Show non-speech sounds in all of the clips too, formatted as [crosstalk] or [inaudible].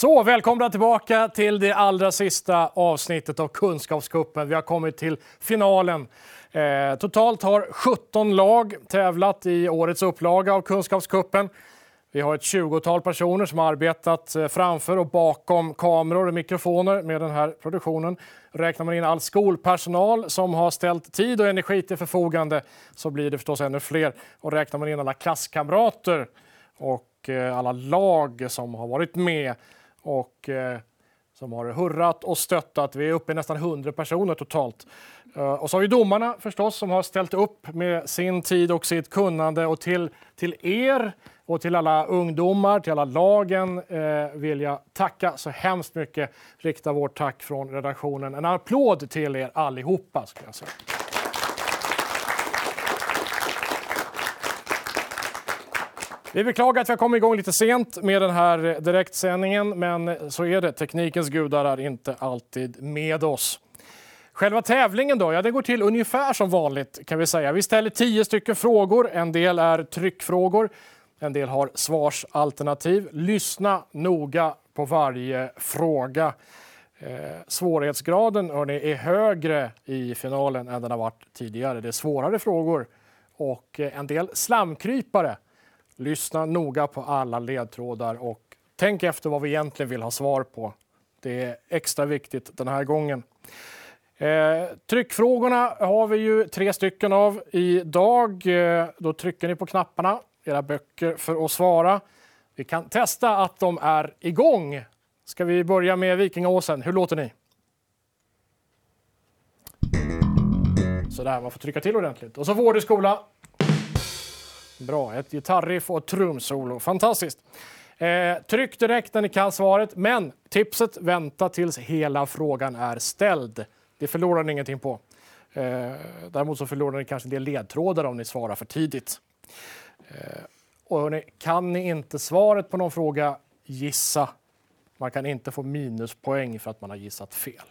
Så, välkomna tillbaka till det allra sista avsnittet av Kunskapskuppen. Vi har kommit till finalen. Eh, totalt har 17 lag tävlat i årets upplaga av Kunskapskuppen. Vi har ett 20-tal personer som har arbetat eh, framför och bakom kameror och mikrofoner med den här produktionen. Räknar man in all skolpersonal som har ställt tid och energi till förfogande så blir det förstås ännu fler. Och räknar man in alla klasskamrater och eh, alla lag som har varit med och eh, som har hurrat och stöttat. Vi är uppe i nästan 100 personer totalt. Eh, och så har vi domarna förstås som har ställt upp med sin tid och sitt kunnande. Och till, till er och till alla ungdomar, till alla lagen eh, vill jag tacka så hemskt mycket. Rikta vårt tack från redaktionen. En applåd till er allihopa. Ska jag säga. Vi beklagar att vi har kommit igång lite sent med den här direktsändningen, men så är det. Teknikens gudar är inte alltid med oss. Själva tävlingen då? Ja, den går till ungefär som vanligt kan vi säga. Vi ställer tio stycken frågor. En del är tryckfrågor, en del har svarsalternativ. Lyssna noga på varje fråga. Eh, svårighetsgraden hörni, är högre i finalen än den har varit tidigare. Det är svårare frågor och eh, en del slamkrypare. Lyssna noga på alla ledtrådar och tänk efter vad vi egentligen vill ha svar på. Det är extra viktigt den här gången. Eh, tryckfrågorna har vi ju tre stycken av idag. Eh, då trycker ni på knapparna, era böcker, för att svara. Vi kan testa att de är igång. Ska vi börja med Vikingaåsen? Hur låter ni? Sådär, man får trycka till ordentligt. Och så Vårdeskola. Bra, ett gitarriff och ett trumsolo. Fantastiskt. Eh, tryck direkt när ni kan svaret, men tipset vänta tills hela frågan är ställd. Det förlorar ni ingenting på. Eh, däremot så förlorar ni kanske en del ledtrådar om ni svarar för tidigt. Eh, och hörni, kan ni inte svaret på någon fråga, gissa. Man kan inte få minuspoäng för att man har gissat fel.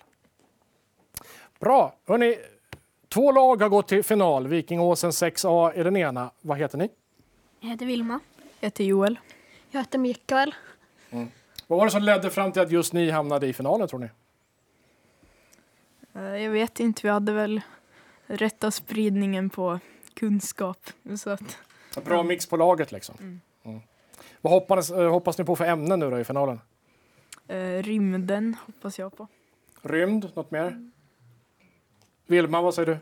Bra! Hörni, två lag har gått till final. Vikingåsen 6A är den ena. Vad heter ni? Jag heter Vilma. Jag heter Joel. Jag heter Mikael. Mm. Vad var det som ledde fram till att just ni hamnade i finalen tror ni? Eh, jag vet inte, vi hade väl rätta spridningen på kunskap. Så att, Bra mix på laget liksom. Mm. Mm. Vad hoppas, eh, hoppas ni på för ämnen nu då i finalen? Eh, rymden hoppas jag på. Rymd, något mer? Vilma, vad säger du?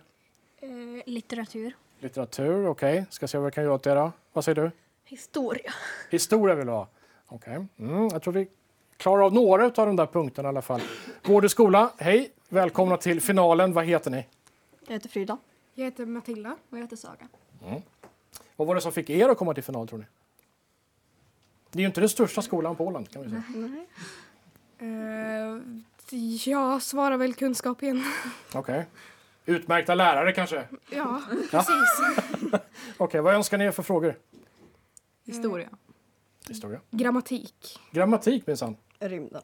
Eh, litteratur. Litteratur, okej. Okay. Ska se vad vi kan göra åt det då. Vad säger du? Historia. Historia vill du ha? Okej. Okay. Mm, jag tror vi klarar av några av de där punkterna i alla fall. Vård skola, hej! Välkomna till finalen. Vad heter ni? Jag heter Frida. Jag heter Matilda och jag heter Saga. Mm. Vad var det som fick er att komma till final tror ni? Det är ju inte den största skolan på Åland kan vi säga. Nej. Uh, jag svarar väl kunskap igen. Okej. Okay. Utmärkta lärare kanske? Ja, precis. [laughs] Okej, okay, vad önskar ni er för frågor? Historia. Historia. Grammatik. Grammatik minsann. Rymden.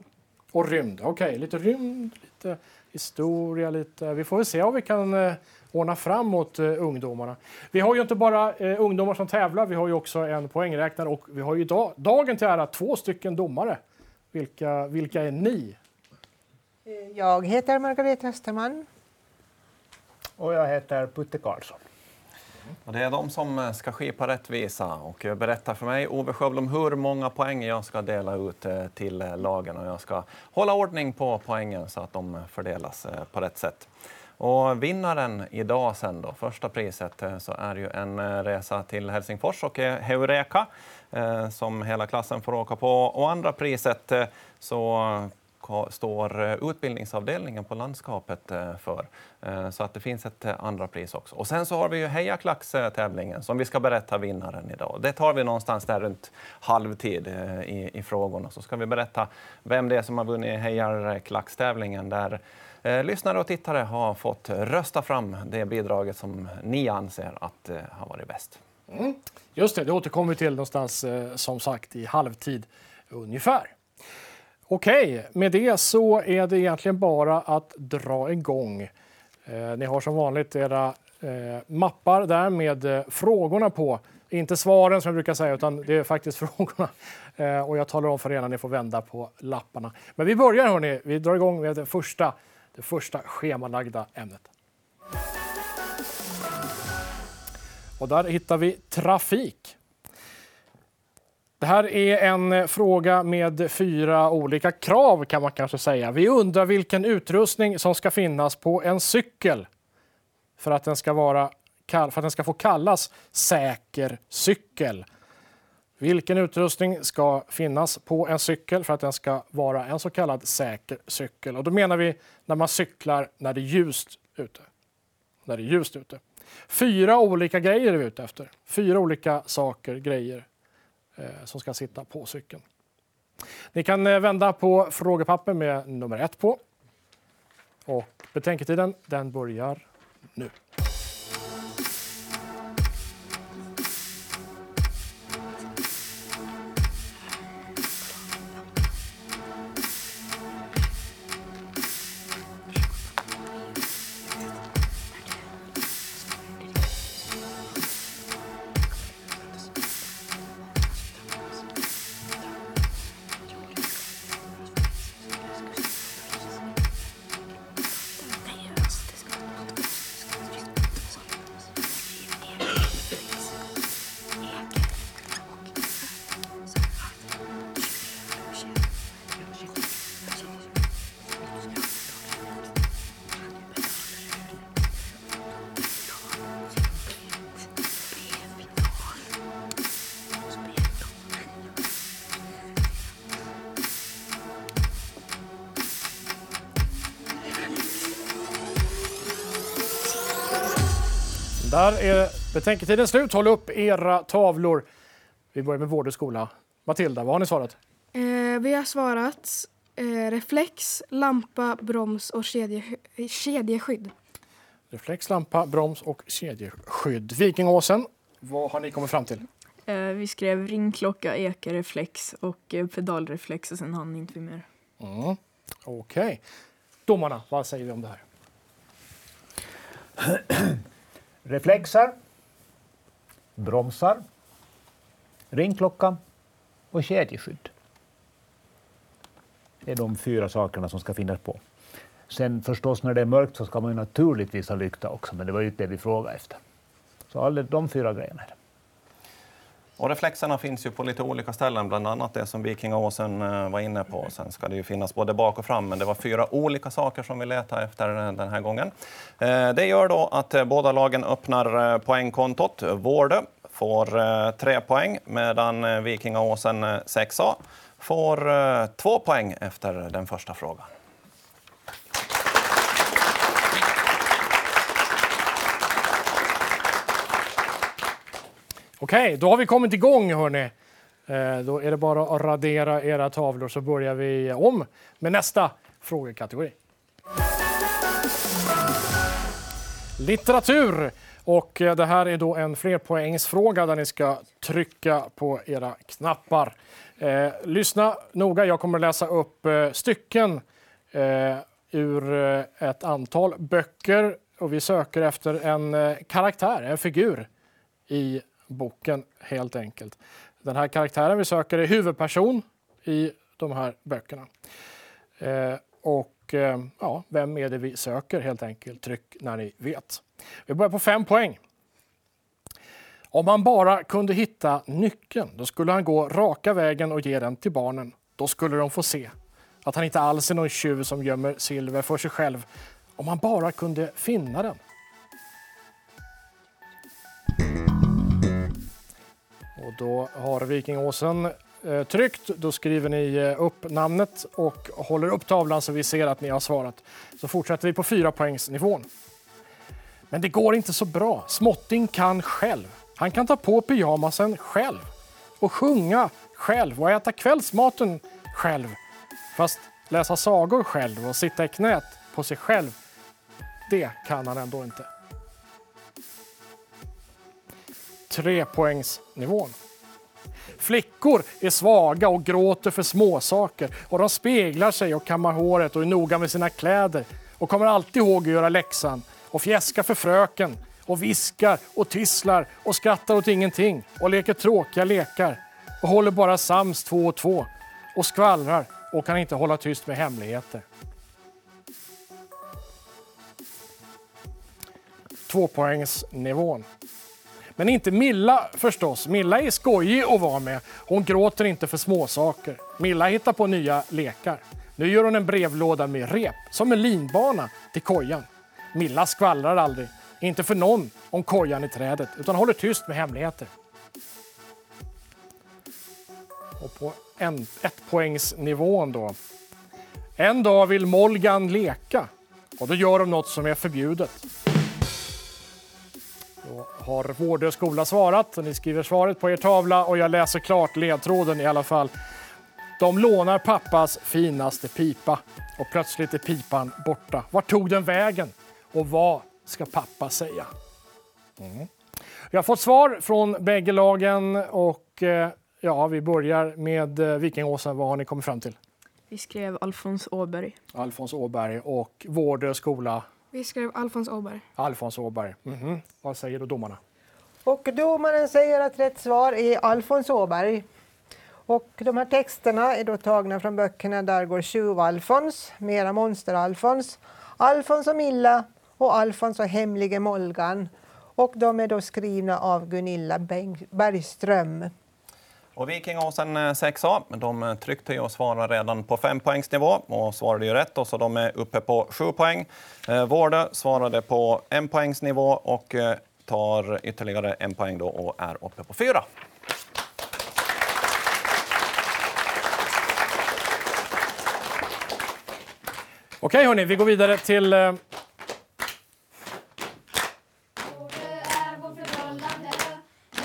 Och rymd, okej. Okay. Lite rymd, lite historia, lite... Vi får väl se om vi kan eh, ordna framåt eh, ungdomarna. Vi har ju inte bara eh, ungdomar som tävlar, vi har ju också en poängräknare och vi har ju dag, dagen till ära två stycken domare. Vilka, vilka är ni? Jag heter Margareta Österman. Och jag heter Putte Karlsson. Och det är de som eh, ska skipa rättvisa och berätta för mig, Ove Sjöblom, hur många poäng jag ska dela ut eh, till eh, lagen och jag ska hålla ordning på poängen så att de fördelas på rätt sätt. Och vinnaren idag sen då, första priset, så är ju en resa till Helsingfors och Heureka som hela klassen får åka på. Och andra priset så står eh, utbildningsavdelningen på landskapet eh, för. Eh, så att det finns ett andra pris också. Och sen så har vi ju Heja Klax-tävlingen som vi ska berätta vinnaren idag. Det tar vi någonstans där runt halvtid i, i frågorna. Så ska vi berätta vem det är som har vunnit Heja Klax-tävlingen där lyssnare och tittare har fått rösta fram det bidraget som ni anser att har varit bäst. Mm. Just det, det återkommer vi till någonstans som sagt i halvtid ungefär. Okej, med det så är det egentligen bara att dra igång. Eh, ni har som vanligt era eh, mappar där med eh, frågorna på. Inte svaren som jag brukar säga, utan det är faktiskt [laughs] frågorna. Eh, och jag talar om för er när ni får vända på lapparna. Men vi börjar hörni. Vi drar igång med det första, det första schemalagda ämnet. Och där hittar vi trafik. Det här är en eh, fråga med fyra olika krav kan man kanske säga. Vi undrar vilken utrustning som ska finnas på en cykel för att den ska, vara, för att den ska få kallas säker cykel. Vilken utrustning ska finnas på en cykel för att den ska vara en så kallad säker cykel? Och då menar vi när man cyklar när det är ljust ute. När det är ljust ute. Fyra olika grejer är vi ute efter. Fyra olika saker, grejer Eh, som ska sitta på cykeln. Ni kan eh, vända på frågepapper med nummer ett på. Och betänketiden den börjar nu. Där är betänketiden slut. Håll upp era tavlor. Vi börjar med vård och skola. Matilda, vad har ni svarat? Eh, vi har svarat eh, reflex, lampa, broms och kedje, kedjeskydd. Reflex, lampa, broms och kedjeskydd. Vikingåsen, vad har ni kommit fram till? Eh, vi skrev ringklocka, ekareflex och eh, pedalreflex och sen hann inte vi mer. Mm. Okej. Okay. Domarna, vad säger vi om det här? [clears throat] Reflexer, bromsar, ringklocka och kedjeskydd. Det är de fyra sakerna som ska finnas på. Sen förstås när det är mörkt så ska man ju naturligtvis ha lykta också, men det var ju inte det vi frågade efter. Så alla de fyra grejerna. Och reflexerna finns ju på lite olika ställen, bland annat det som Vikingaåsen eh, var inne på. Sen ska det ju finnas både bak och fram, men det var fyra olika saker som vi letade efter den här gången. Eh, det gör då att eh, båda lagen öppnar poängkontot. Vårdö får tre poäng, medan Vikingaåsen 6A får två poäng efter den första frågan. Okej, då har vi kommit igång hörni. Eh, då är det bara att radera era tavlor så börjar vi om med nästa frågekategori. Litteratur. Och eh, det här är då en flerpoängsfråga där ni ska trycka på era knappar. Eh, lyssna noga, jag kommer läsa upp eh, stycken eh, ur eh, ett antal böcker och vi söker efter en eh, karaktär, en figur i boken helt enkelt. Den här karaktären vi söker är huvudperson i de här böckerna. Eh, och eh, ja, vem är det vi söker helt enkelt? Tryck när ni vet. Vi börjar på fem poäng. Om han bara kunde hitta nyckeln, då skulle han gå raka vägen och ge den till barnen. Då skulle de få se att han inte alls är någon tjuv som gömmer silver för sig själv. Om han bara kunde finna den. Och då har Vikingåsen eh, tryckt. Då skriver ni eh, upp namnet och håller upp tavlan så vi ser att ni har svarat. Så fortsätter vi på fyra poängsnivån. Men det går inte så bra. Småtting kan själv. Han kan ta på pyjamasen själv och sjunga själv och äta kvällsmaten själv. Fast läsa sagor själv och sitta i knät på sig själv, det kan han ändå inte. Trepoängsnivån. Flickor är svaga och gråter för småsaker och de speglar sig och kammar håret och är noga med sina kläder och kommer alltid ihåg att göra läxan och fjäska för fröken och viskar och tisslar och skrattar åt ingenting och leker tråkiga lekar och håller bara sams två och två och skvallrar och kan inte hålla tyst med hemligheter. Tvåpoängsnivån. Men inte Milla förstås. Milla är skojig att vara med. Hon gråter inte för småsaker. Milla hittar på nya lekar. Nu gör hon en brevlåda med rep, som en linbana, till kojan. Milla skvallrar aldrig, inte för någon, om kojan i trädet, utan håller tyst med hemligheter. Och på en, ettpoängsnivån då. En dag vill Molgan leka och då gör de något som är förbjudet. Då har Vårdö skola svarat ni skriver svaret på er tavla och jag läser klart ledtråden i alla fall. De lånar pappas finaste pipa och plötsligt är pipan borta. Vart tog den vägen? Och vad ska pappa säga? Mm. Jag har fått svar från bägge lagen och eh, ja, vi börjar med eh, Vikingåsen. Vad har ni kommit fram till? Vi skrev Alfons Åberg. Alfons Åberg och Vårdö skola. Vi skrev Alfons Åberg. Alfons Åberg. Mhm. Vad säger då domarna? Och domaren säger att rätt svar är Alfons Åberg. Och de här texterna är då tagna från böckerna Där går tjuv-Alfons, Mera monster-Alfons, Alfons och Milla och Alfons och hemlige Molgan. Och de är då skrivna av Gunilla Bergström. Och Vikingåsen 6A, eh, de eh, tryckte ju och svarade redan på fempoängsnivå och svarade ju rätt, och så de är uppe på sju poäng. Eh, Vårdö svarade på en poängsnivå och tar ytterligare en poäng då och är uppe på fyra. Okej hörni, vi går vidare till eh, är vårt förhållande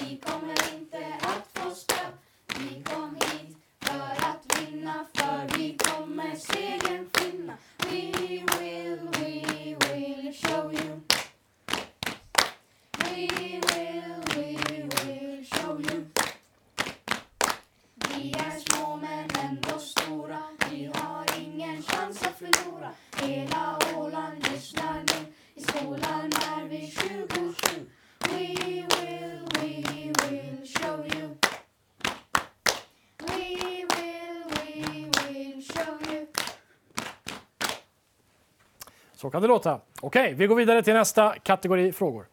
Vi kommer inte att få stöd Vi kom hit för att vinna För vi kommer segern finna We will, we will show you We will, we will show you Vi är små men ändå stora Vi har ingen chans att förlora Hela Åland lyssnar nu I skolan är vi 27 We will, we will show you We will, we will show you Så kan det låta. Okej, vi går vidare till nästa kategori frågor.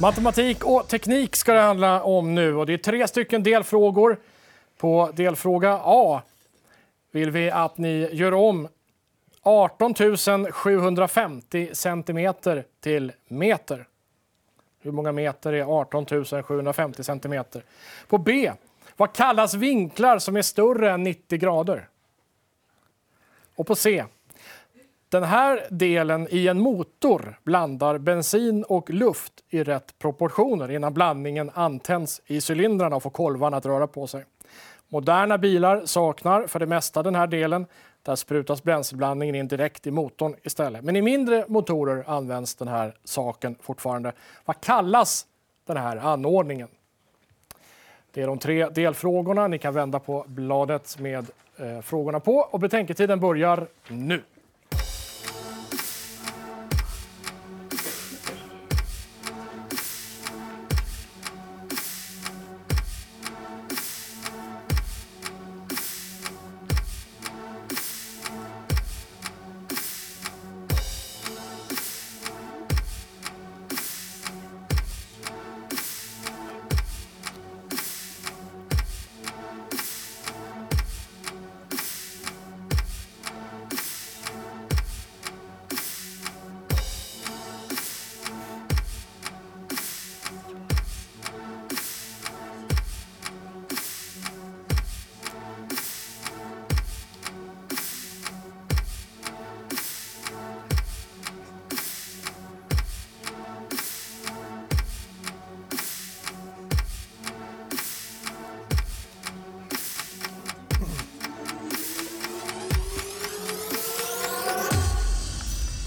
Matematik och teknik ska det handla om nu och det är tre stycken delfrågor. På delfråga A vill vi att ni gör om 18 750 centimeter till meter. Hur många meter är 18 750 centimeter? På B, vad kallas vinklar som är större än 90 grader? Och på C. Den här delen i en motor blandar bensin och luft i rätt proportioner innan blandningen antänds i cylindrarna och får kolvarna att röra på sig. Moderna bilar saknar för det mesta den här delen. Där sprutas bränsleblandningen in direkt i motorn istället. Men i mindre motorer används den här saken fortfarande. Vad kallas den här anordningen? Det är de tre delfrågorna. Ni kan vända på bladet med Eh, frågorna på och betänketiden börjar nu.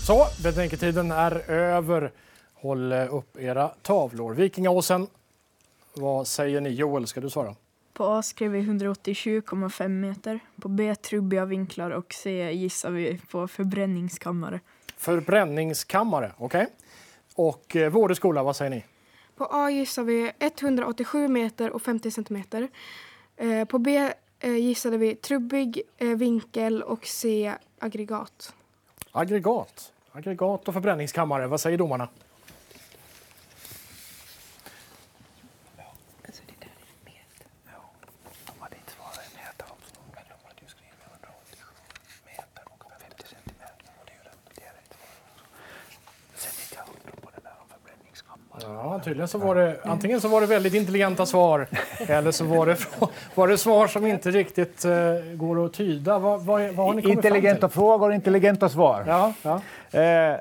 Så, betänketiden är över. Håll upp era tavlor. Vikingaåsen, vad säger ni? Joel, ska du svara? På A skrev vi 187,5 meter. På B trubbiga vinklar och C gissar vi på förbränningskammare. Förbränningskammare, okej. Och eh, Vårde skola, vad säger ni? På A gissar vi 187 meter och 50 centimeter. Eh, på B eh, gissade vi trubbig eh, vinkel och C aggregat. Aggregat. Aggregat och förbränningskammare, vad säger domarna? De hade inte svarat i meter också, men de hade ju skrivit 187 meter och 50 centimeter. Och det är ju det, det är rätt svar också. Sen inte jag undrar på det där om förbränningskammaren. Ja, tydligen så var det antingen så var det väldigt intelligenta svar eller så var det, var det svar som inte riktigt eh, går att tyda. Vad, vad, vad har ni kommit Intelligenta fram till? frågor, intelligenta svar. Ja, ja. Eh,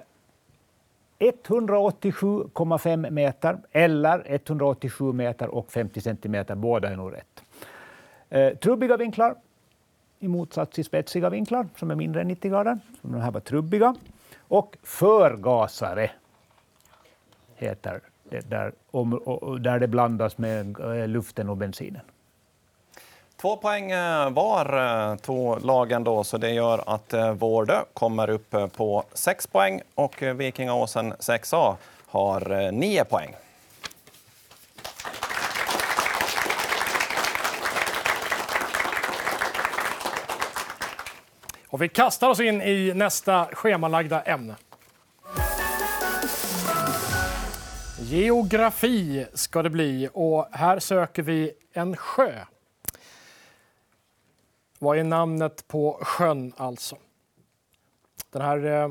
187,5 meter eller 187 meter och 50 centimeter, båda är nog rätt. Eh, trubbiga vinklar i motsats till spetsiga vinklar som är mindre än 90 grader. De här var trubbiga. Och förgasare heter det där, om, och, där det blandas med eh, luften och bensinen. Två poäng eh, var eh, tog lagen då, så det gör att Vårdö kommer upp på sex poäng och Vikingaåsen 6A har nio poäng. Och vi kastar oss in i nästa schemalagda ämne. Geografi ska det bli och här söker vi en sjö. Vad är namnet på sjön alltså? Den här, eh,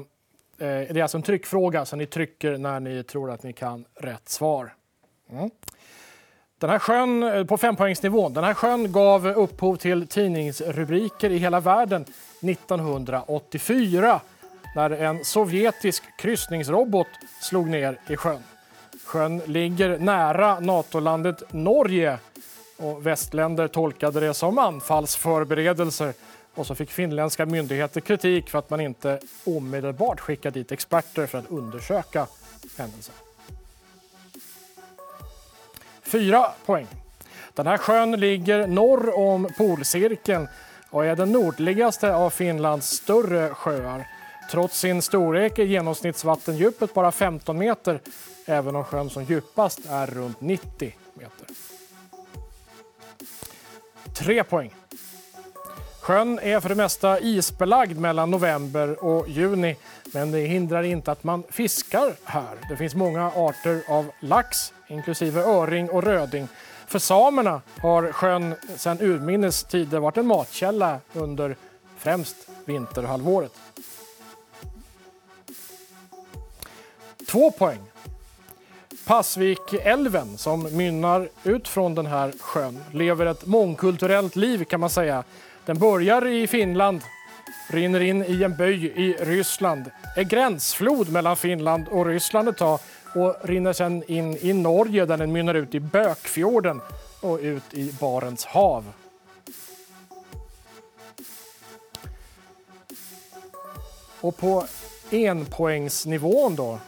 det är alltså en tryckfråga så ni trycker när ni tror att ni kan rätt svar. Mm. Den här sjön eh, på fempoängsnivån, den här sjön gav upphov till tidningsrubriker i hela världen 1984 när en sovjetisk kryssningsrobot slog ner i sjön. Sjön ligger nära NATO-landet Norge och västländer tolkade det som anfallsförberedelser och så fick finländska myndigheter kritik för att man inte omedelbart skickade dit experter för att undersöka händelsen. Fyra poäng. Den här sjön ligger norr om polcirkeln och är den nordligaste av Finlands större sjöar. Trots sin storlek är genomsnittsvattendjupet bara 15 meter även om sjön som djupast är runt 90 meter. Tre poäng. Sjön är för det mesta isbelagd mellan november och juni men det hindrar inte att man fiskar här. Det finns många arter av lax, inklusive öring och röding. För samerna har sjön sedan urminnes tider varit en matkälla under främst vinterhalvåret. Två poäng. Passvikälven som mynnar ut från den här sjön lever ett mångkulturellt liv kan man säga. Den börjar i Finland, rinner in i en böj i Ryssland, är gränsflod mellan Finland och Ryssland ett tag och rinner sedan in i Norge där den mynnar ut i Bökfjorden och ut i Barents hav. Och på enpoängsnivån då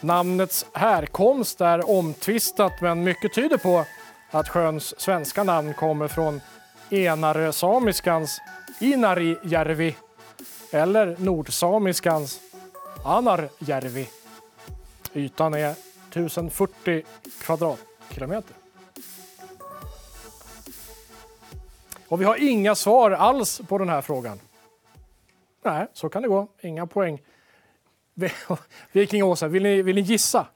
Namnets härkomst är omtvistat men mycket tyder på att sjöns svenska namn kommer från enarösamiskans Inarijärvi eller nordsamiskans Anarjärvi. Ytan är 1040 kvadratkilometer. Och vi har inga svar alls på den här frågan. Nej, så kan det gå. Inga poäng. Vikingåsa, [laughs] vill ni, vill ni gissa?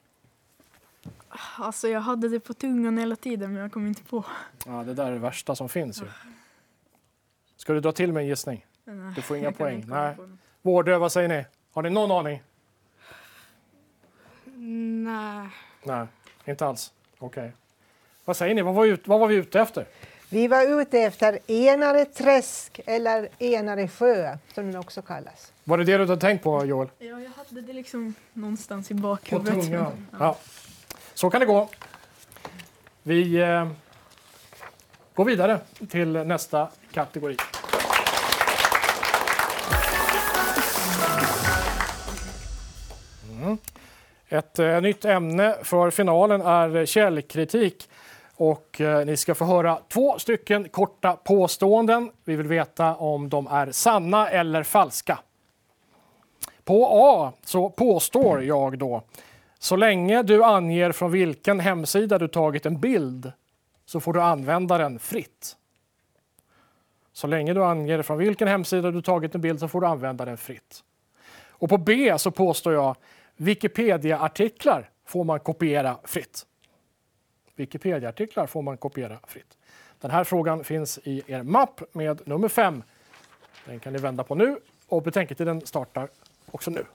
Alltså jag hade det på tungan hela tiden men jag kom inte på. Ja, det där är det värsta som finns ju. Ska du dra till med en gissning? Nej, Du får inga poäng. Nej. Vårdö, vad säger ni? Har ni någon aning? Nej. Nej, inte alls. Okej. Vad säger ni? Vad var, vi ut, vad var vi ute efter? Vi var ute efter enare träsk eller enare sjö som den också kallas. Var det det du hade tänkt på, Joel? Ja, hade det liksom någonstans i På bakhuvudet. tungan. Ja. Så kan det gå. Vi eh, går vidare till nästa kategori. Mm. Ett eh, nytt ämne för finalen är källkritik. Och eh, ni ska få höra två stycken korta påståenden. Vi vill veta om de är sanna eller falska. På A så påstår jag då så länge du anger från vilken hemsida du tagit en bild så får du använda den fritt. Så länge du anger från vilken hemsida du tagit en bild så får du använda den fritt. Och på B så påstår jag Wikipedia-artiklar får man kopiera fritt. Wikipedia-artiklar får man kopiera fritt. Den här frågan finns i er mapp med nummer fem. Den kan ni vända på nu och betänketiden startar också nu.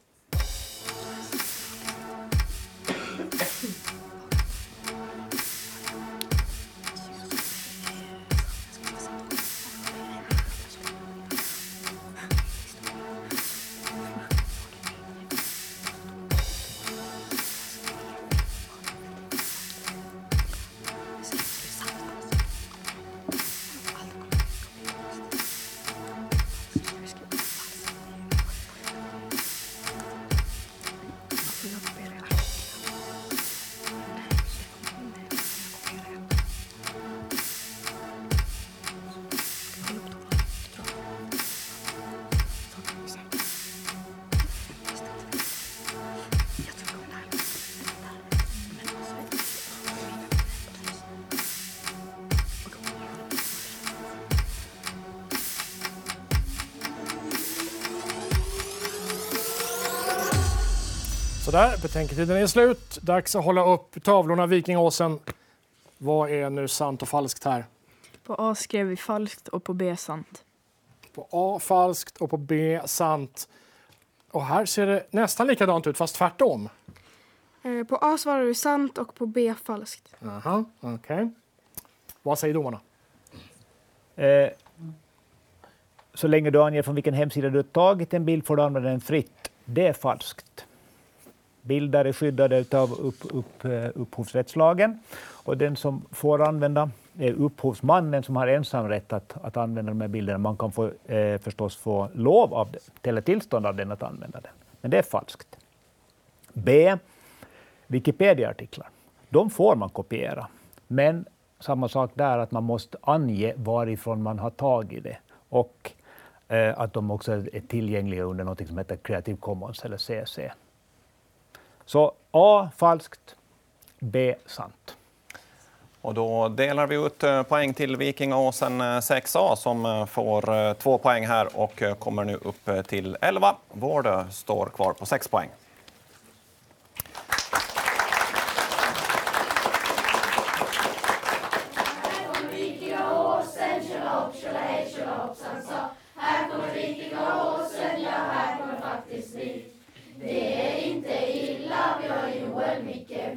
Sådär, betänketiden är slut. Dags att hålla upp tavlorna Vikingåsen. Vad är nu sant och falskt här? På A skrev vi falskt och på B sant. På A falskt och på B sant. Och här ser det nästan likadant ut fast tvärtom. Eh, På A svarar du sant och på B falskt. Aha, okej. Vad säger domarna? Eh, så länge du anger från vilken hemsida du har tagit en bild får du använda den fritt. Det är falskt. Bilder är skyddade av upp, upp, eh, upphovsrättslagen och den som får använda är upphovsmannen som har ensamrätt att, att använda de här bilderna. Man kan få, eh, förstås få lov av det, eller tillstånd av den att använda den. Men det är falskt. B. Wikipedia-artiklar. De får man kopiera. Men samma sak där, att man måste ange varifrån man har tagit det. Och eh, att de också är tillgängliga under något som heter Creative Commons eller CC. Så A falskt, B sant. Och då delar vi ut eh, poäng till Vikingåsen eh, 6A som eh, får eh, två poäng här och eh, kommer nu upp eh, till 11. Vårdö står kvar på 6 poäng.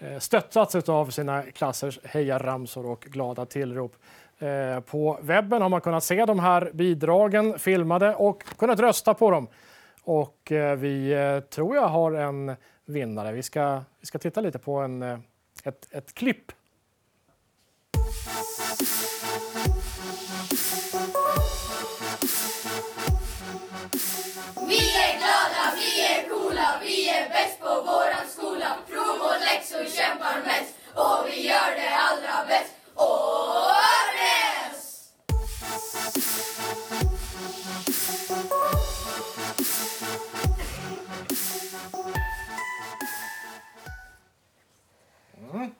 Eh, stöttats av sina klassers hejaramsor och glada tillrop. Eh, på webben har man kunnat se de här bidragen filmade och kunnat rösta på dem. Och eh, vi tror jag har en vinnare. Vi ska, vi ska titta lite på en, ett, ett klipp. Vi är glada, vi är coola, vi är bäst på våran skola. Prova och läxor kämpar mest och vi gör det allra bäst. Åres! Mm.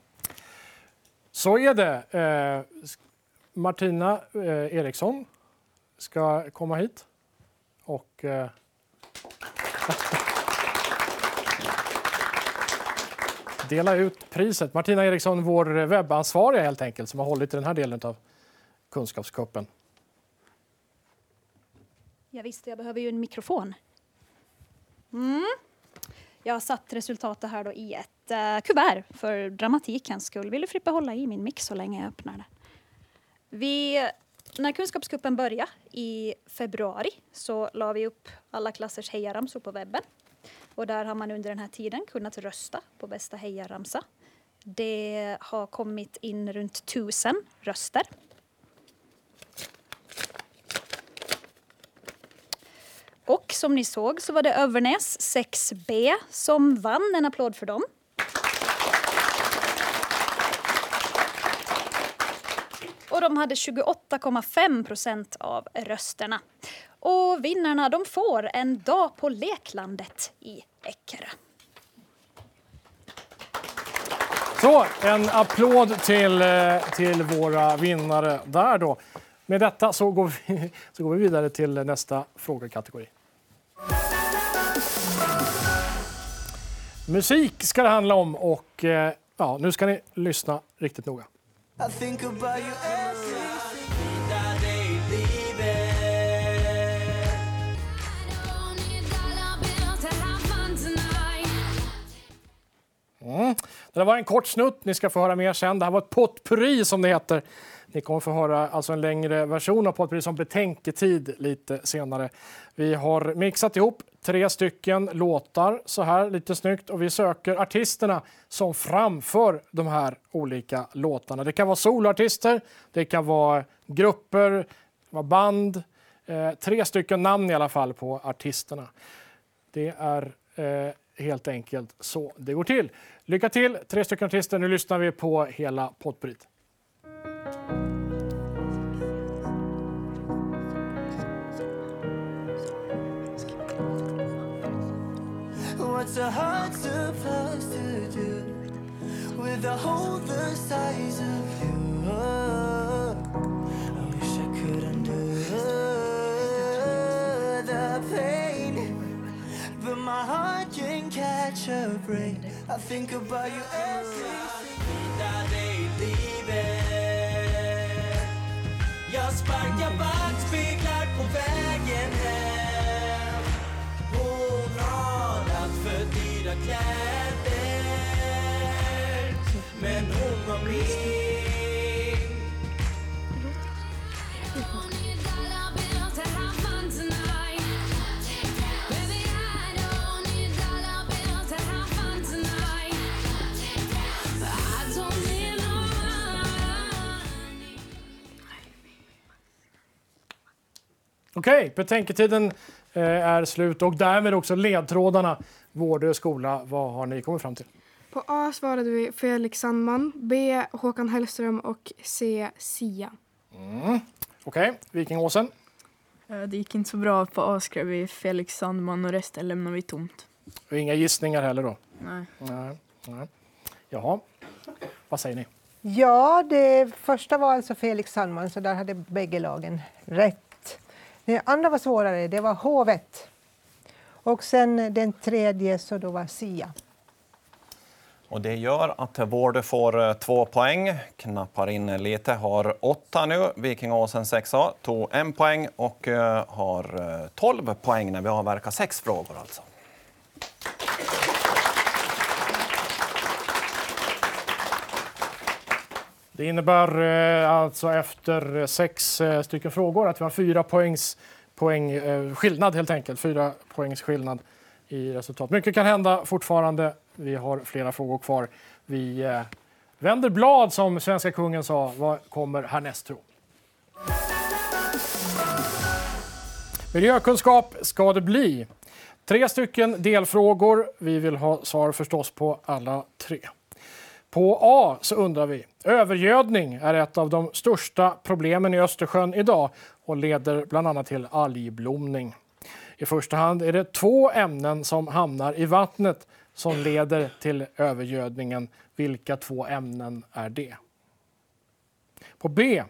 Så är det. Eh, Martina eh, Eriksson ska komma hit och eh, [laughs] dela ut priset. Martina Eriksson, vår webbansvariga helt enkelt, som har hållit i den här delen av Kunskapskuppen. Jag visste, jag behöver ju en mikrofon. Mm. Jag har satt resultatet här då i ett uh, kuvert för dramatikens skull. Vill du Frippa hålla i min mix så länge jag öppnar det? Vi, när kunskapskuppen började i februari så la vi upp alla klassers hejaramsor på webben. Och där har man under den här tiden kunnat rösta på bästa hejaramsa. Det har kommit in runt tusen röster. Och som ni såg så var det Övernäs 6B som vann en applåd för dem. Och de hade 28,5 procent av rösterna. Och vinnarna de får en dag på Leklandet i Eckerö. Så, en applåd till, eh, till våra vinnare där då. Med detta så går vi, [laughs] så går vi vidare till nästa frågekategori. Musik ska det handla om och eh, ja, nu ska ni lyssna riktigt noga. I think about you Det där var en kort snutt, ni ska få höra mer sen. Det här var ett potpurri som det heter. Ni kommer få höra alltså en längre version av potpurri som betänketid lite senare. Vi har mixat ihop tre stycken låtar så här lite snyggt och vi söker artisterna som framför de här olika låtarna. Det kan vara soloartister, det kan vara grupper, det kan vara band. Eh, tre stycken namn i alla fall på artisterna. Det är eh, helt enkelt så det går till. Lycka till, tre stycken artister. Nu lyssnar vi på hela potpurrit. What's a heart supposed to do with a hole the size of you? Catch a break. I think about you every single day. Jag sparkar backspeglar på vägen hem Hon har allt för dyra kläder Men hon var min Okej, betänketiden eh, är slut och därmed också ledtrådarna. Vårdö skola, vad har ni kommit fram till? På A svarade vi Felix Sandman, B Håkan Hellström och C Sia. Mm. Okej, Vikingåsen. Eh, Det gick inte så bra. På A skrev vi Felix Sandman och resten lämnar vi tomt. Och inga gissningar heller då? Nej. Nej. Nej. Jaha, vad säger ni? Ja, det första var alltså Felix Sandman, så där hade bägge lagen rätt. Det andra var svårare, det var hovet. Och sen den tredje så då var Sia. Och det gör att Vårdö får eh, två poäng, knappar in lite, har åtta nu. Vikingåsen 6A tog en poäng och eh, har eh, tolv 12 poäng när vi avverkar sex frågor alltså. Det innebär eh, alltså efter eh, sex eh, stycken frågor att vi har fyra poängs poäng, skillnad helt enkelt. Fyra poängs skillnad i resultat. Mycket kan hända fortfarande. Vi har flera frågor kvar. Vi vänder blad som svenska kungen sa. Vad kommer härnäst tro? Miljökunskap ska det bli. Tre stycken delfrågor. Vi vill ha svar förstås på alla tre. På A så undrar vi. Övergödning är ett av de största problemen i Östersjön idag och leder bland annat till algblomning. I första hand är det två ämnen som hamnar i vattnet som leder till övergödningen. Vilka två ämnen är det? På B.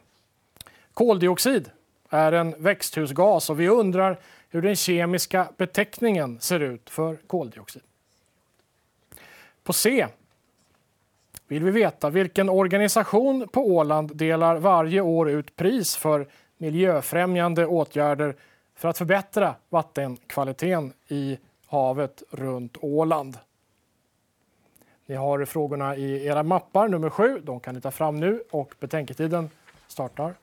Koldioxid är en växthusgas och vi undrar hur den kemiska beteckningen ser ut för koldioxid. På C vill vi veta vilken organisation på Åland delar varje år ut pris för miljöfrämjande åtgärder för att förbättra vattenkvaliteten i havet runt Åland. Ni har frågorna i era mappar, nummer sju. De kan ni ta fram nu och betänketiden startar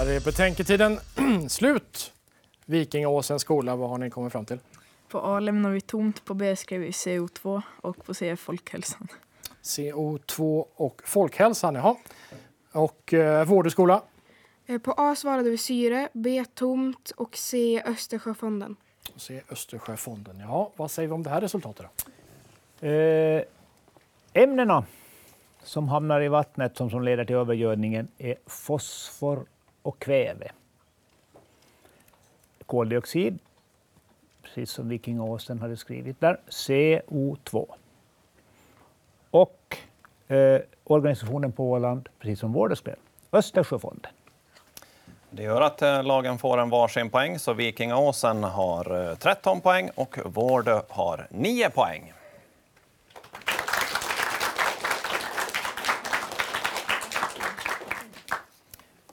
Där är betänketiden [clears throat] slut. Vikingaåsens skola, vad har ni kommit fram till? På A lämnar vi tomt, på B skrev vi CO2 och på C folkhälsan. CO2 och folkhälsan, jaha. Och eh, vårdskola? Eh, På A svarade vi syre, B tomt och C Östersjöfonden. Och C Östersjöfonden. Ja, vad säger vi om det här resultatet då? Eh, ämnena som hamnar i vattnet som, som leder till övergödningen är fosfor och kväve. Koldioxid, precis som Vikingaåsen hade skrivit där, CO2. Och eh, organisationen på Åland, precis som Vårderspel, Östersjöfonden. Det gör att eh, lagen får en varsin poäng, så Vikingaåsen har eh, 13 poäng och Vårdö har 9 poäng.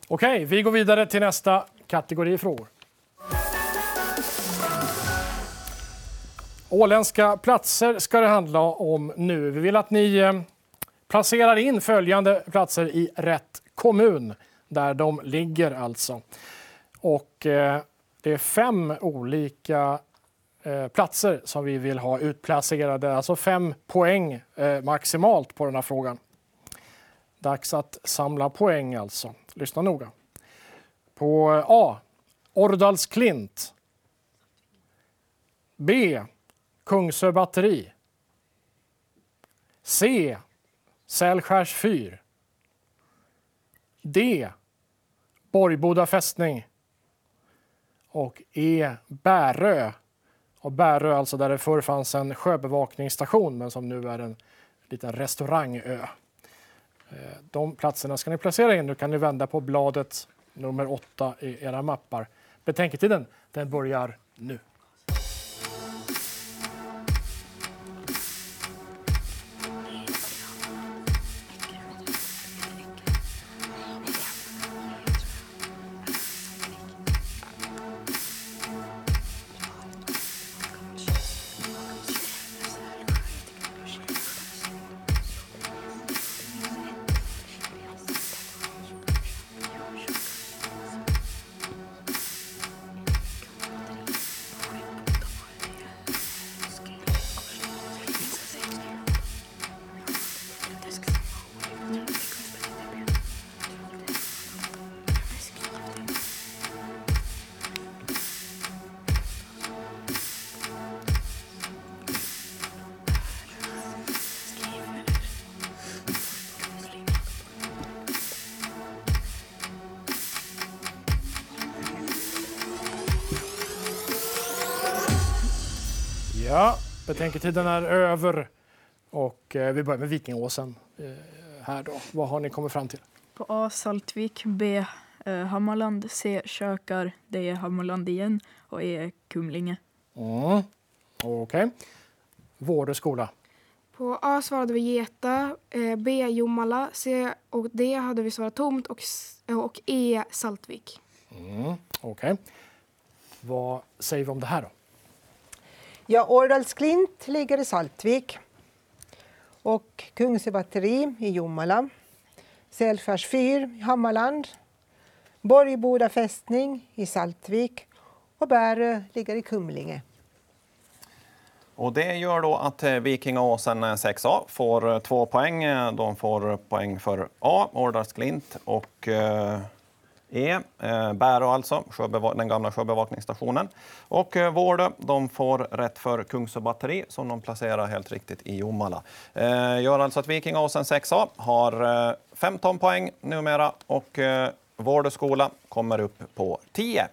Okej, vi går vidare till nästa kategori frågor. Åländska platser ska det handla om nu. Vi vill att ni eh, placerar in följande platser i rätt kommun, där de ligger alltså. Och eh, det är fem olika eh, platser som vi vill ha utplacerade, alltså fem poäng eh, maximalt på den här frågan. Dags att samla poäng alltså. Lyssna noga. På A. Ordalsklint. B. Kungsö batteri. C. Sälskärs fyr. D. Borgboda fästning. Och E. Bärö. Och Bärö alltså där det förr fanns en sjöbevakningsstation men som nu är en liten restaurangö. Eh, de platserna ska ni placera in. Nu kan ni vända på bladet nummer åtta i era mappar. Betänketiden den börjar nu. Betänketiden är över. Och eh, vi börjar med Vikingåsen. Eh, här då. Vad har ni kommit fram till? På A Saltvik, B eh, Hammarland, C Kökar, D Hammarland igen och E Kumlinge. Mm. Okej. Vårdö skola. På A svarade vi Geta, B Jomala, C och D hade vi svarat tomt och, E Saltvik. Mm. Okej. Vad säger vi om det här då? Ja, Årdalsklint ligger i Saltvik. Och Kungsö batteri i Jomala. Sälskärs fyr i Hammarland. Borgboda fästning i Saltvik. Och Bärö ligger i Kumlinge. Och det gör då att eh, Vikingaåsen 6A eh, får eh, två poäng. De får poäng för A, Årdalsklint och eh, E, eh, Bärå alltså, sjöbeva- den gamla sjöbevakningsstationen. Och eh, Vårdö, de får rätt för Kungsö batteri som de placerar helt riktigt i Jomala. Eh, gör alltså att Vikingaåsen 6A har eh, 15 poäng numera och eh, Vårdö skola kommer upp på 10.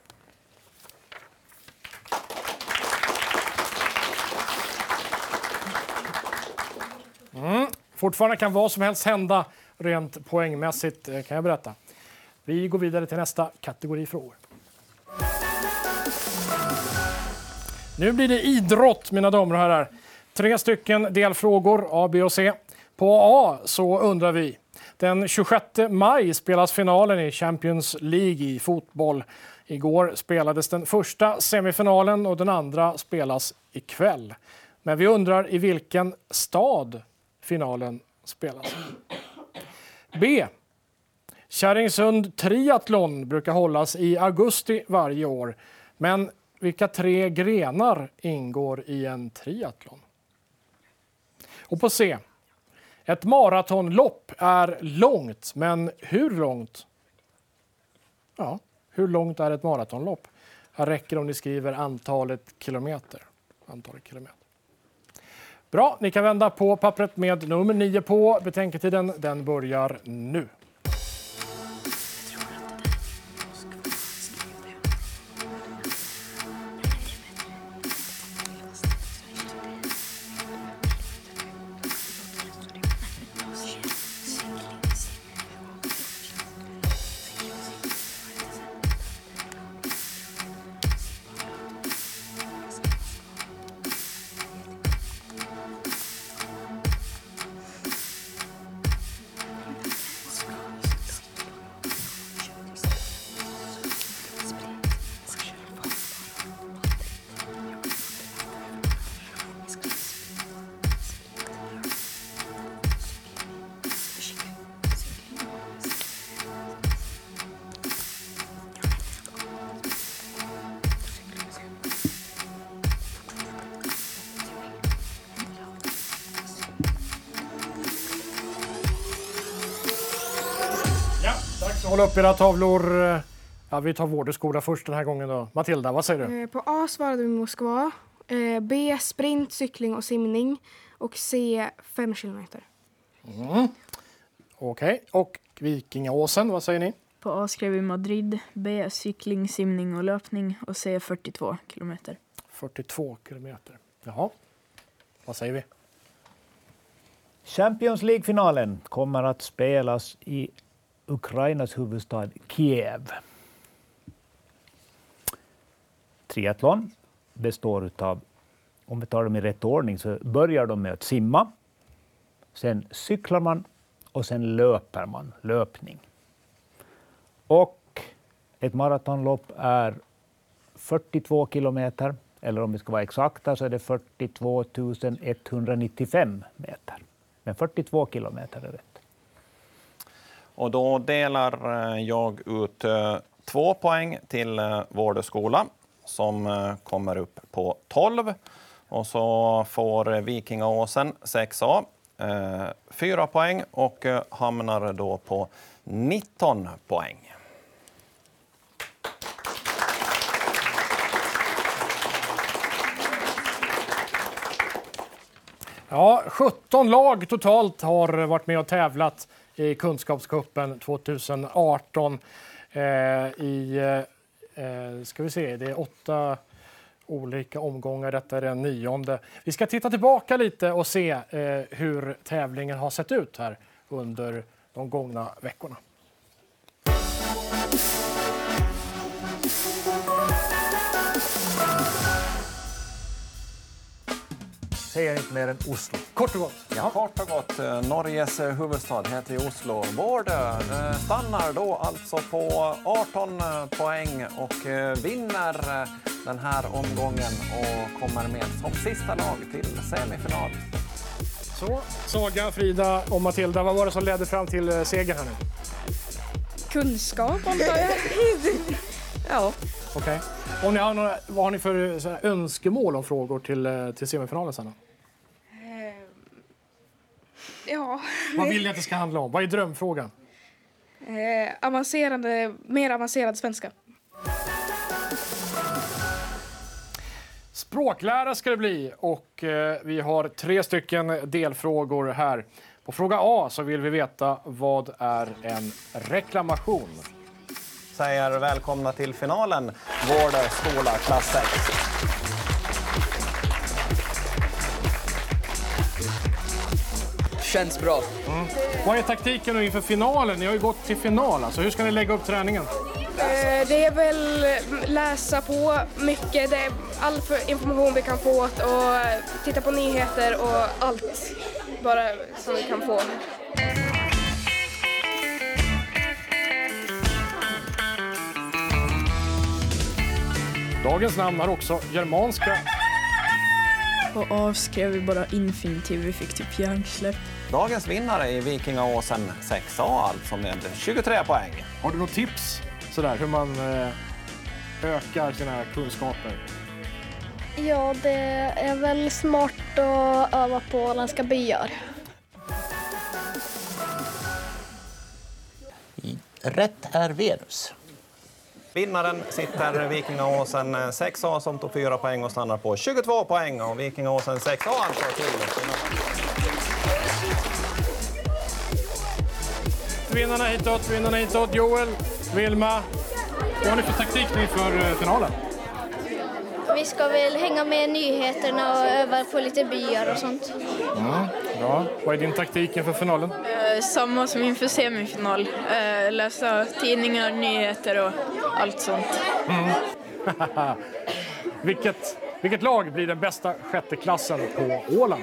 Mm. Fortfarande kan vad som helst hända rent poängmässigt eh, kan jag berätta. Vi går vidare till nästa kategori frågor. Nu blir det idrott, mina damer och herrar. Tre stycken delfrågor, A, B och C. På A så undrar vi. Den 26 maj spelas finalen i Champions League i fotboll. Igår spelades den första semifinalen och den andra spelas ikväll. Men vi undrar i vilken stad finalen spelas. B. Kärringsund Triathlon brukar hållas i augusti varje år. Men vilka tre grenar ingår i en triathlon? Och på C. Ett maratonlopp är långt, men hur långt? Ja, hur långt är ett maratonlopp? Här räcker om ni skriver antalet kilometer. Antalet kilometer. Bra, ni kan vända på pappret med nummer 9 på. Betänketiden den börjar nu. Hålla upp era tavlor. Ja, vi tar Vårdeskola först den här gången. Då. Matilda, vad säger du? Eh, På A svarade vi Moskva. Eh, B sprint, cykling och simning. Och C 5 kilometer. Mm. Okej, och Vikingaåsen, vad säger ni? På A skrev vi Madrid, B cykling, simning och löpning och C 42 kilometer. 42 kilometer. Jaha, vad säger vi? Champions League-finalen kommer att spelas i Ukrainas huvudstad Kiev. Triathlon består av, om vi tar dem i rätt ordning, så börjar de med att simma. Sen cyklar man och sen löper man, löpning. Och ett maratonlopp är 42 kilometer, eller om vi ska vara exakta så är det 42 195 meter. Men 42 kilometer är rätt. Och då delar eh, jag ut eh, två poäng till eh, Vårdö skola som kommer upp på 12. Och så får Vikingaåsen 6A 4 poäng och hamnar då på 19 poäng. Ja, 17 lag totalt har varit med och tävlat i Kunskapscupen 2018. Eh, I, eh, ska vi se, det är åtta olika omgångar. Detta är den nionde. Vi ska titta tillbaka lite och se eh, hur tävlingen har sett ut här under de gångna veckorna. Säger inte mer än Oslo. Kort och gott. Ja. Kort och gott, eh, Norges eh, huvudstad heter Oslo. Vårdö eh, stannar då alltså på 18 poäng och vinner den här omgången och kommer med som sista lag till semifinal. Så, Saga, Frida och Matilda, vad var det som ledde fram till segern här nu? Kunskap antar jag. [laughs] ja. Okej. Om ni har några, vad har ni för så här, önskemål om frågor till, till semifinalen sen? då? Ja. Vad vill ni att det ska handla om? Vad är drömfrågan? Eh, avancerade, mer avancerad svenska. Språklära ska det bli och eh, vi har tre stycken delfrågor här. På fråga A så vill vi veta vad är en reklamation? Säger välkomna till finalen, Vårdö skola klass 6. Känns bra. Vad är taktiken nu inför finalen? Ni har ju gått till final. Alltså. Hur ska ni lägga upp träningen? Eh, det är väl läsa på mycket, det är all information vi kan få och titta på nyheter och allt bara som vi kan få. Dagens namn har också germanska. På A skrev vi bara infinitiv, vi fick typ hjärnsläpp. Dagens vinnare i Vikingaåsen 6A alltså med 23 poäng. Har du något tips sådär hur man eh, ökar sina kunskaper? Ja, det är väl smart att öva på åländska byar. Rätt är Venus. Vinnaren sitter Vikingaåsen 6A som tog 4 poäng och stannar på 22 poäng. Och Vikingaåsen 6A alltså till final. Vinnarna hitåt, vinnarna hitåt. Joel, Vilma, vad har ni för taktik inför eh, finalen? Vi ska väl hänga med nyheterna och öva på lite byar och sånt. Mm, bra. Vad är din taktik inför finalen? Eh, samma som inför semifinal. Eh, läsa tidningar, nyheter och allt sånt. Mm. [laughs] vilket, vilket lag blir den bästa sjätteklassen på Åland?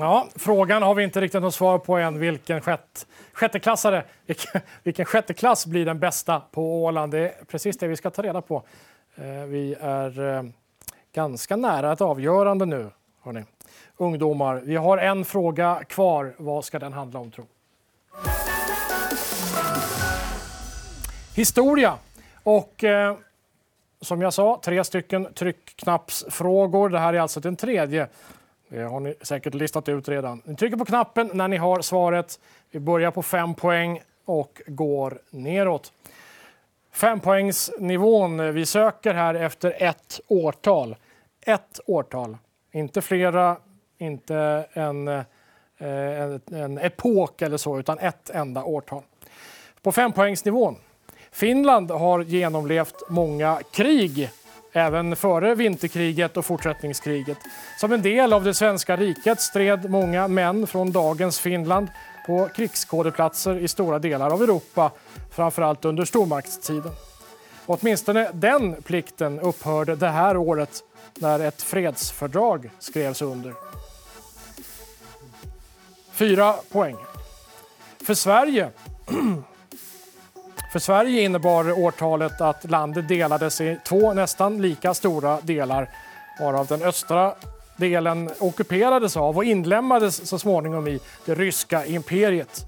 Ja, frågan har vi inte riktigt något svar på än. Vilken sjätt, sjätteklassare, vilken, [laughs] vilken sjätteklass blir den bästa på Åland? Det är precis det vi ska ta reda på. Eh, Vi är eh, ganska nära ett avgörande nu, hörni. Ungdomar, vi har en fråga kvar. Vad ska den handla om, tro? Historia. Och eh, som jag sa, tre stycken tryckknappsfrågor. Det här är alltså den tredje. Det har ni säkert listat ut redan. Ni trycker på knappen när ni har svaret. Vi börjar på fem poäng och går neråt. Fempoängsnivån. Vi söker här efter ett årtal. Ett årtal. Inte flera, inte en, eh, en, en epok eller så, utan ett enda årtal. På fempoängsnivån. Finland har genomlevt många krig även före vinterkriget och fortsättningskriget. Som en del av det svenska riket stred många män från dagens Finland på krigsskådeplatser i stora delar av Europa, framförallt under stormaktstiden. Åtminstone den plikten upphörde det här året när ett fredsfördrag skrevs under. Fyra poäng. För Sverige [clears throat] för Sverige innebar årtalet att landet delades i två nästan lika stora delar varav den östra delen ockuperades av och inlemmades så småningom i det ryska imperiet.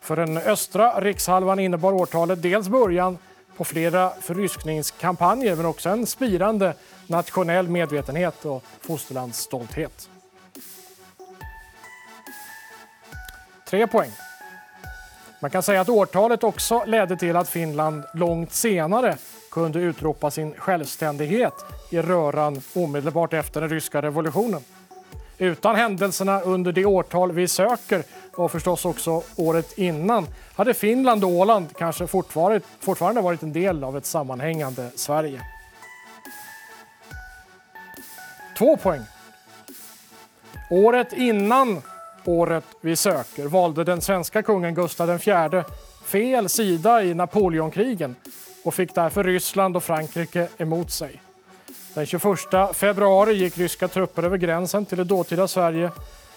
För den östra rikshalvan innebar årtalet dels början på flera förryskningskampanjer men också en spirande nationell medvetenhet och fosterlandsstolthet. Tre poäng. Man kan säga att årtalet också ledde till att Finland långt senare kunde utropa sin självständighet i röran omedelbart efter den ryska revolutionen. Utan händelserna under det årtal vi söker och förstås också året innan hade Finland och Åland kanske fortfarande, fortfarande varit en del av ett sammanhängande Sverige. Två poäng. Året innan året vi söker valde den svenska kungen Gustav IV fel sida i Napoleonkrigen och fick därför Ryssland och Frankrike emot sig. Den 21 februari gick ryska trupper över gränsen till det dåtida Sverige.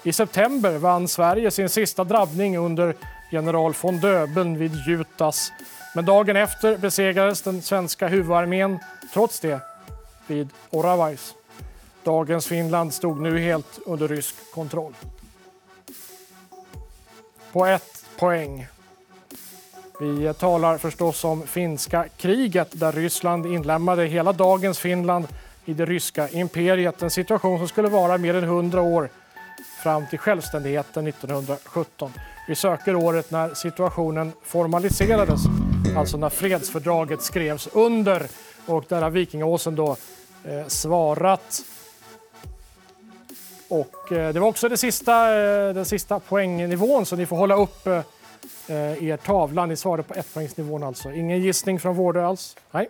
I september vann Sverige sin sista drabbning under general von Döbeln vid Jutas. Men dagen efter besegrades den svenska huvudarmén, trots det, vid Oravais. Dagens Finland stod nu helt under rysk kontroll på ett poäng. Vi talar förstås om finska kriget där Ryssland inlemmade hela dagens Finland i det ryska imperiet. En situation som skulle vara mer än 100 år fram till självständigheten 1917. Vi söker året när situationen formaliserades, alltså när fredsfördraget skrevs under och där har Vikingaåsen då eh, svarat och eh, det var också det sista, eh, den sista poängnivån, så ni får hålla upp eh, er tavla. Ni svarade på ettpoängsnivån alltså. Ingen gissning från Vårdö alls? Nej.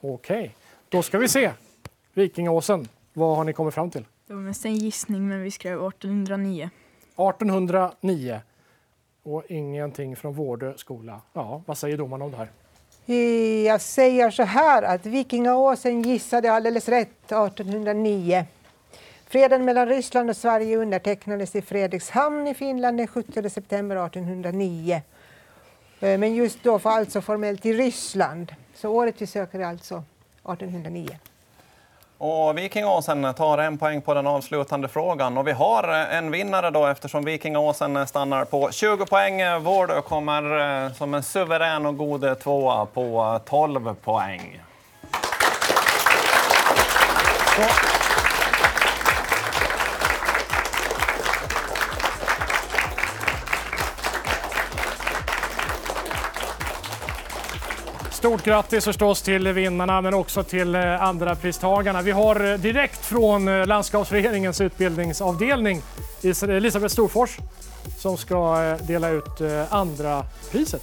Okej, okay. då ska vi se. Vikingåsen, vad har ni kommit fram till? Det var mest en gissning, men vi skrev 1809. 1809. Och ingenting från Vårdö skola. Ja, vad säger domarna om det här? Jag säger så här att Vikingaåsen gissade alldeles rätt 1809. Freden mellan Ryssland och Sverige undertecknades i Fredrikshamn i Finland den 17 september 1809. Eh, Men just då var alltså formellt i Ryssland. Så året vi söker är alltså 1809. Och Vikingåsen tar en poäng på den avslutande frågan. Och vi har eh, en vinnare då eftersom Vikingåsen stannar på 20 poäng. Vårdö kommer eh, som en suverän och god tvåa på 12 poäng. Stort grattis förstås till vinnarna men också till eh, andra pristagarna. Vi har eh, direkt från Landskapsföreningens Landskapsregeringens utbildningsavdelning Elisabeth Storfors som ska dela ut andra priset.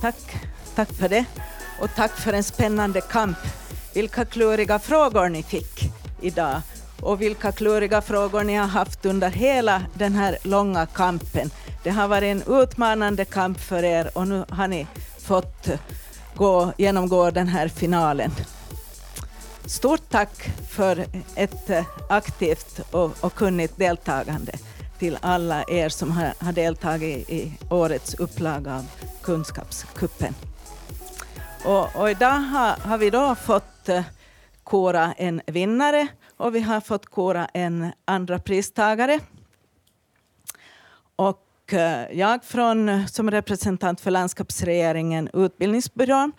Tack. Tack för det. Och tack för en spännande kamp. Vilka kluriga frågor ni fick idag och vilka kluriga frågor ni har haft under hela den här långa kampen. Det har varit en utmanande kamp för er och nu har ni fått gå, genomgå den här finalen. Stort tack för ett aktivt och, och kunnigt deltagande till alla er som har, har deltagit i årets upplaga av Kunskapskuppen. Och, och idag har, har vi då fått eh, kora en vinnare och vi har fått kora en andra pristagare. Och eh, jag från, som representant för landskapsregeringen, Utbildningsbyrån,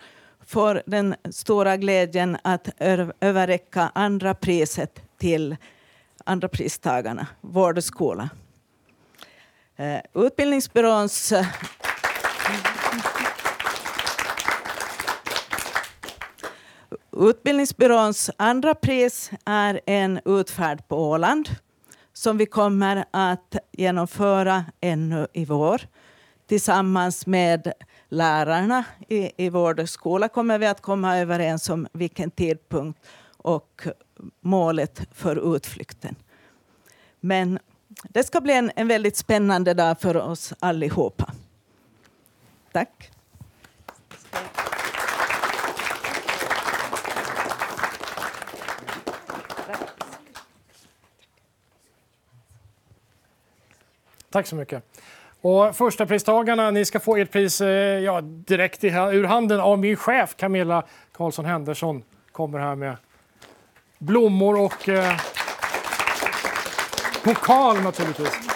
får den stora glädjen att överräcka andra priset till andra pristagarna, Vård och skola. Eh, utbildningsbyråns Utbildningsbyråns andra pris är en utfärd på Åland som vi kommer att genomföra ännu i vår. Tillsammans med lärarna i, i vår skola kommer vi att komma överens om vilken tidpunkt och målet för utflykten. Men det ska bli en, en väldigt spännande dag för oss allihopa. Tack. Tack så mycket. Och första pristagarna, ni ska få ert pris eh, ja, direkt i, ur handen av min chef Camilla Karlsson Henderson. Kommer här med blommor och eh, pokal naturligtvis.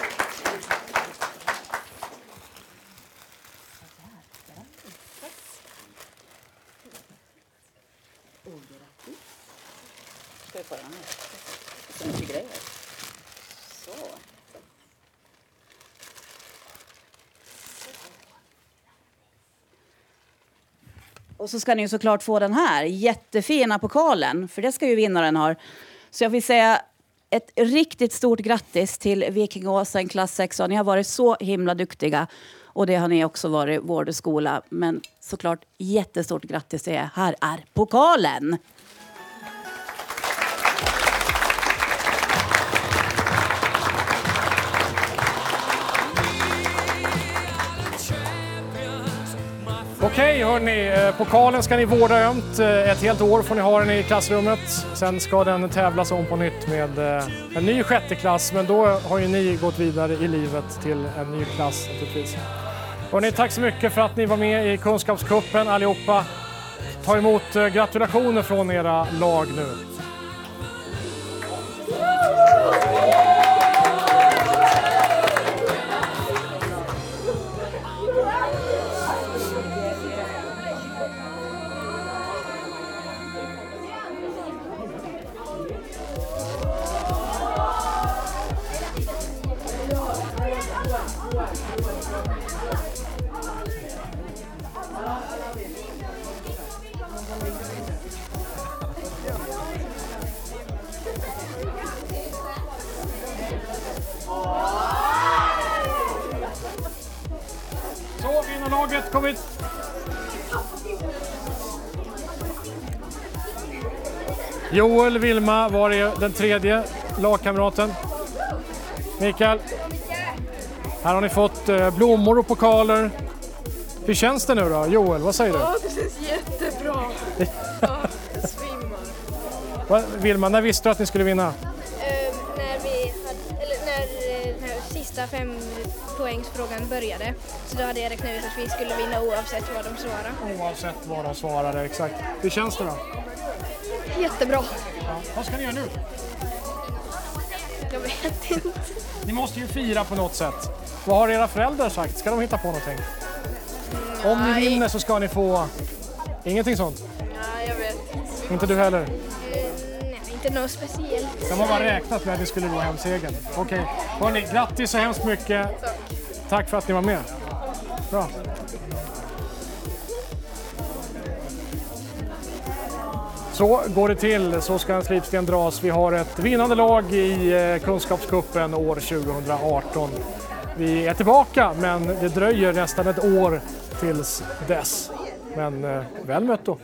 Och så ska ni ju såklart få den här jättefina pokalen, för det ska ju vinnaren ha. Så jag vill säga ett riktigt stort grattis till Vikingåsen klass 6. Ni har varit så himla duktiga och det har ni också varit, vård och skola. Men såklart jättestort grattis till er. Här är pokalen! Okej hörni, eh, pokalen ska ni vårda ömt. Eh, ett helt år får ni ha den i klassrummet. Sen ska den tävlas om på nytt med eh, en ny sjätte klass. Men då har ju ni gått vidare i livet till en ny klass naturligtvis. Hörni, tack så mycket för att ni var med i Kunskapskuppen allihopa. Ta emot gratulationer från era lag nu. Kom hit. Joel, Vilma, var är den tredje lagkamraten? Mikael? Här har ni fått eh, blommor och pokaler. Hur känns det nu då? Joel, vad säger du? Ja, [laughs] det känns jättebra. Ja, jag svimmar. Vilma, när visste du att ni skulle vinna? Eh, när vi hade, eller när eh, den här sista fem poängsfrågan började så då hade jag räknat ut att vi skulle vinna oavsett vad de svarade. Oavsett vad de svarade, exakt. Hur känns det då? Jättebra. Ja. Vad ska ni göra nu? Jag vet inte. Ni måste ju fira på något sätt. Vad har era föräldrar sagt? Ska de hitta på någonting? Om ni vinner så ska ni få... Ingenting sånt? Ja, jag vet. Inte du heller? Eh, nej, inte något speciellt. De har bara räknat med att ni skulle gå hem segern. Okej, hörni, grattis så hemskt mycket. Tack för att ni var med. Bra. Så går det till, så ska en slipsten dras. Vi har ett vinnande lag i eh, Kunskapskuppen Kunskapscupen år 2018. Vi är tillbaka, men det dröjer nästan ett år tills dess. Men eh, väl mött då.